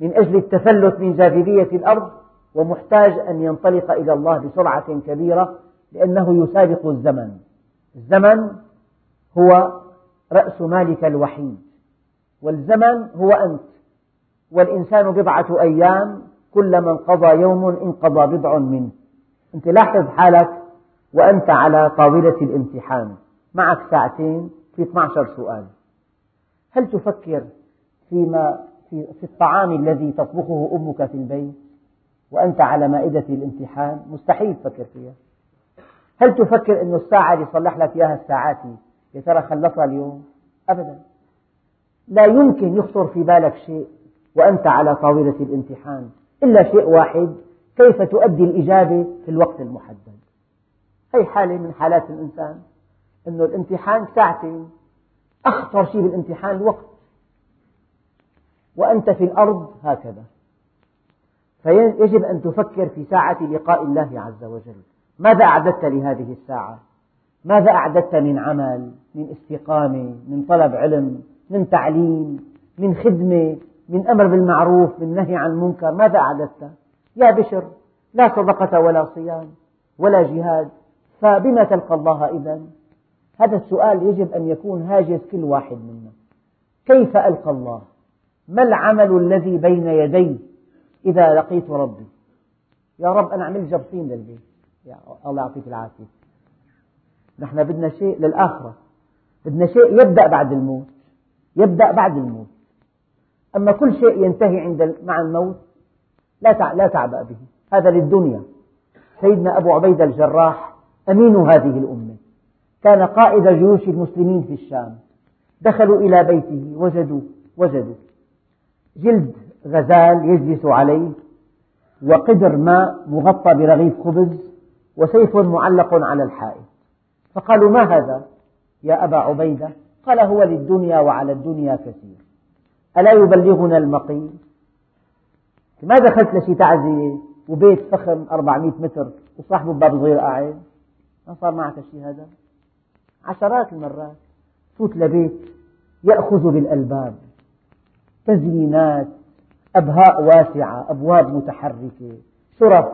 من أجل التفلت من جاذبية الأرض ومحتاج أن ينطلق إلى الله بسرعة كبيرة لأنه يسابق الزمن. الزمن هو رأس مالك الوحيد. والزمن هو أنت. والإنسان بضعة أيام كلما انقضى يوم انقضى بضع منه. أنت لاحظ حالك وأنت على طاولة الامتحان. معك ساعتين في 12 سؤال. هل تفكر فيما في, في الطعام الذي تطبخه أمك في البيت؟ وأنت على مائدة الامتحان؟ مستحيل تفكر فيها. هل تفكر أن الساعة اللي صلح لك إياها الساعاتي يا ترى خلصها اليوم؟ أبدا. لا يمكن يخطر في بالك شيء وأنت على طاولة الامتحان إلا شيء واحد كيف تؤدي الإجابة في الوقت المحدد؟ هي حالة من حالات الإنسان؟ أن الامتحان ساعتين أخطر شيء بالامتحان الوقت. وأنت في الأرض هكذا. فيجب أن تفكر في ساعة لقاء الله عز وجل. ماذا أعددت لهذه الساعة؟ ماذا أعددت من عمل من استقامة من طلب علم من تعليم من خدمة من أمر بالمعروف من نهي عن المنكر؟ ماذا أعددت؟ يا بشر لا صدقة ولا صيام ولا جهاد فبما تلقى الله إذا هذا السؤال يجب أن يكون هاجس كل واحد منا. كيف ألقى الله؟ ما العمل الذي بين يدي إذا لقيت ربي؟ يا رب أنا عملت جبصين للبيت. يا الله يعطيك العافية. نحن بدنا شيء للآخرة. بدنا شيء يبدأ بعد الموت. يبدأ بعد الموت. أما كل شيء ينتهي عند مع الموت لا لا تعبأ به. هذا للدنيا. سيدنا أبو عبيدة الجراح أمين هذه الأمة. كان قائد جيوش المسلمين في الشام. دخلوا إلى بيته وجدوا وجدوا. جلد غزال يجلس عليه وقدر ماء مغطى برغيف خبز وسيف معلق على الحائط. فقالوا ما هذا؟ يا أبا عبيدة. قال هو للدنيا وعلى الدنيا كثير. ألا يبلغنا المقيل ما دخلت لشي تعزية وبيت فخم 400 متر وصاحبه بباب صغير قاعد ما صار معك شيء هذا؟ عشرات المرات فوت لبيت يأخذ بالألباب. تزيينات أبهاء واسعة أبواب متحركة شرف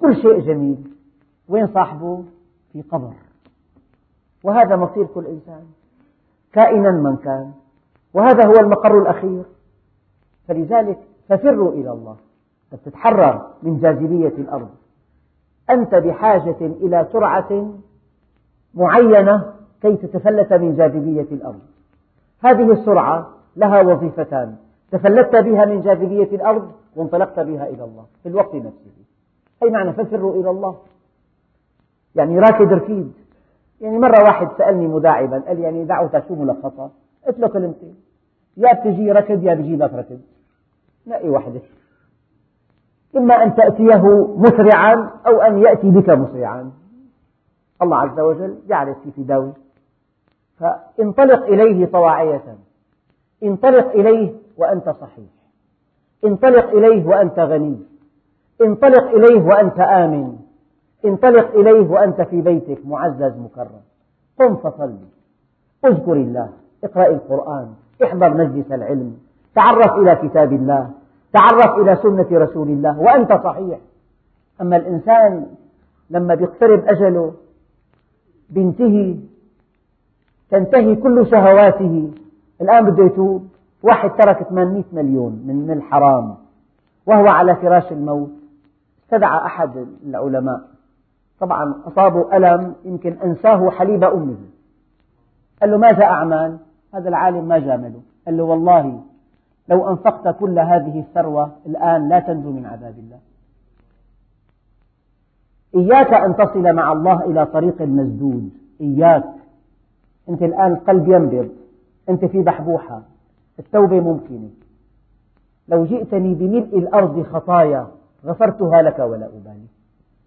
كل شيء جميل. وين صاحبه؟ في قبر. وهذا مصير كل إنسان. كائنا من كان. وهذا هو المقر الأخير. فلذلك ففروا إلى الله. تتحرر من جاذبية الأرض. أنت بحاجة إلى سرعة معينة كي تتفلت من جاذبية الأرض. هذه السرعة لها وظيفتان. تفلتت بها من جاذبية الأرض وانطلقت بها إلى الله. في الوقت نفسه. أي معنى؟ ففروا إلى الله. يعني راكد ركيد يعني مرة واحد سألني مداعبا قال يعني دعوتك شو ملخصها؟ قلت له كلمتين. يا بتجي ركض يا بجيبك ركض نقي وحدة إما أن تأتيه مسرعا أو أن يأتي بك مسرعا. الله عز وجل يعرف كيف يداوي فانطلق إليه طواعية. انطلق إليه وأنت صحيح. انطلق إليه وأنت غني. انطلق إليه وأنت آمن. انطلق إليه وأنت في بيتك معزز مكرم. قم فصل. اذكر الله. اقرأ القرآن. احضر مجلس العلم. تعرف إلى كتاب الله. تعرف إلى سنة رسول الله. وأنت صحيح. أما الإنسان لما يقترب أجله بينتهي تنتهي كل شهواته. الآن بده يتوب. واحد ترك 800 مليون من الحرام وهو على فراش الموت. استدعى أحد العلماء. طبعا أصابه ألم يمكن أنساه حليب أمه. قال له ماذا أعمل هذا العالم ما جامله. قال له والله لو أنفقت كل هذه الثروة الآن لا تنجو من عذاب الله. إياك أن تصل مع الله إلى طريق مسدود. إياك. أنت الآن القلب ينبض. أنت في بحبوحة. التوبة ممكنة. لو جئتني بملء الأرض خطايا غفرتها لك ولا أبالي.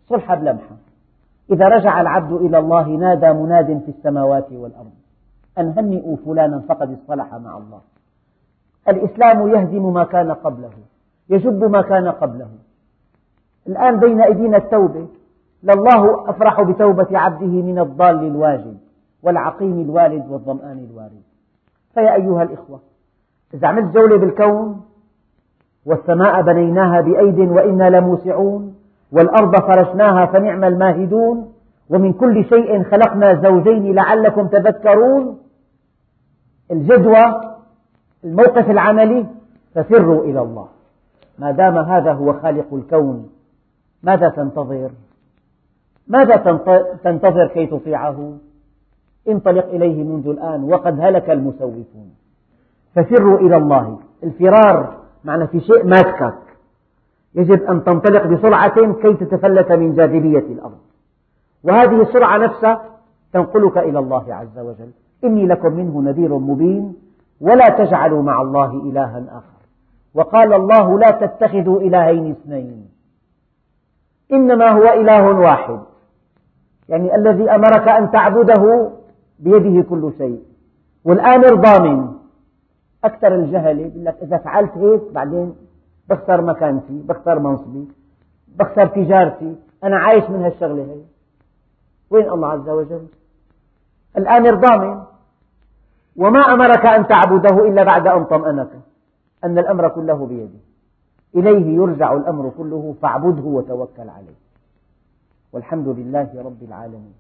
صلح بلمحة إذا رجع العبد إلى الله نادى مناد في السماوات والأرض. أن هنئوا فلانا فقد اصطلح مع الله. الإسلام يهدم ما كان قبله. يجب ما كان قبله. الآن بين أيدينا التوبة. لله أفرح بتوبة عبده من الضال الواجد والعقيم الوالد والظمآن الوارد. فيا أيها الإخوة إذا عملت جولة بالكون والسماء بنيناها بأيد وإنا لموسعون والأرض فرشناها فنعم الماهدون ومن كل شيء خلقنا زوجين لعلكم تذكرون الجدوى الموقف العملي ففروا إلى الله ما دام هذا هو خالق الكون ماذا تنتظر؟ ماذا تنتظر كي تطيعه؟ انطلق إليه منذ الآن وقد هلك المسوفون ففروا إلى الله الفرار معنى في شيء ماسكك. يجب أن تنطلق بسرعة كي تتفلت من جاذبية الأرض. وهذه السرعة نفسها تنقلك إلى الله عز وجل. إني لكم منه نذير مبين ولا تجعلوا مع الله إلها آخر. وقال الله لا تتخذوا إلهين اثنين. إنما هو إله واحد. يعني الذي أمرك أن تعبده بيده كل شيء. والآمر ضامن أكثر الجهلة يقول لك إذا فعلت هيك بعدين بخسر مكانتي بخسر منصبي بخسر تجارتي أنا عايش من هالشغلة هي. وين الله عز وجل؟ الآمر ضامن وما أمرك أن تعبده إلا بعد أن طمأنك أن الأمر كله بيده إليه يرجع الأمر كله فاعبده وتوكل عليه. والحمد لله رب العالمين.